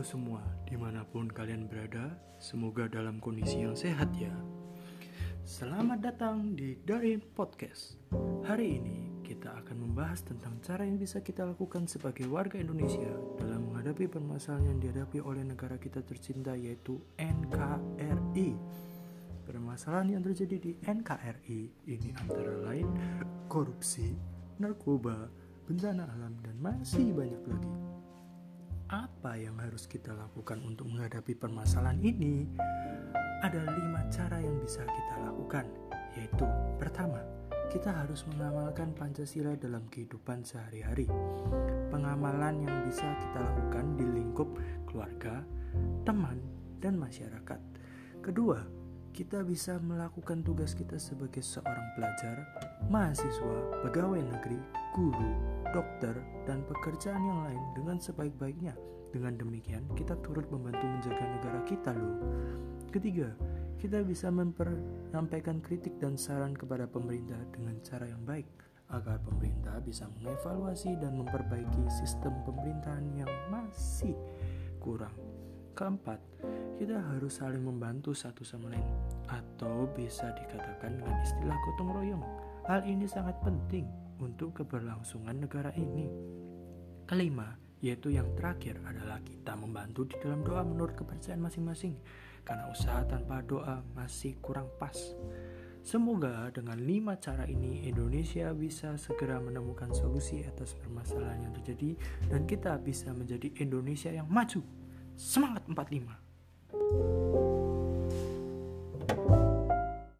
Semua, di mana pun kalian berada, semoga dalam kondisi yang sehat ya. Selamat datang di Darin Podcast. Hari ini kita akan membahas tentang cara yang bisa kita lakukan sebagai warga Indonesia dalam menghadapi permasalahan yang dihadapi oleh negara kita tercinta yaitu NKRI. Permasalahan yang terjadi di NKRI ini antara lain korupsi, narkoba, bencana alam, dan masih banyak lagi apa yang harus kita lakukan untuk menghadapi permasalahan ini? Ada lima cara yang bisa kita lakukan, yaitu pertama, kita harus mengamalkan Pancasila dalam kehidupan sehari-hari. Pengamalan yang bisa kita lakukan di lingkup keluarga, teman, dan masyarakat. Kedua, kita bisa melakukan tugas kita sebagai seorang pelajar, mahasiswa, pegawai negeri, guru, dokter, pekerjaan yang lain dengan sebaik-baiknya. Dengan demikian, kita turut membantu menjaga negara kita loh. Ketiga, kita bisa menyampaikan kritik dan saran kepada pemerintah dengan cara yang baik agar pemerintah bisa mengevaluasi dan memperbaiki sistem pemerintahan yang masih kurang. Keempat, kita harus saling membantu satu sama lain atau bisa dikatakan dengan istilah gotong royong. Hal ini sangat penting untuk keberlangsungan negara ini. Kelima, yaitu yang terakhir adalah kita membantu di dalam doa menurut kepercayaan masing-masing karena usaha tanpa doa masih kurang pas. Semoga dengan lima cara ini Indonesia bisa segera menemukan solusi atas permasalahan yang terjadi dan kita bisa menjadi Indonesia yang maju. Semangat 45!